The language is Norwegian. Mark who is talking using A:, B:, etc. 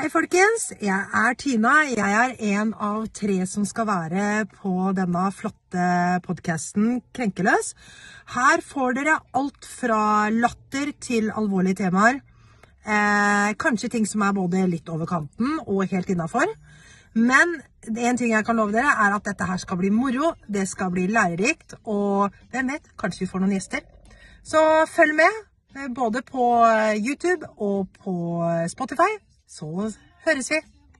A: Hei, folkens. Jeg er Tina. Jeg er en av tre som skal være på denne flotte podkasten Krenkeløs. Her får dere alt fra latter til alvorlige temaer. Eh, kanskje ting som er både litt over kanten og helt innafor. Men en ting jeg kan love dere, er at dette her skal bli moro. Det skal bli lærerikt. Og hvem vet, kanskje vi får noen gjester. Så følg med, eh, både på YouTube og på Spotify. Så høres vi.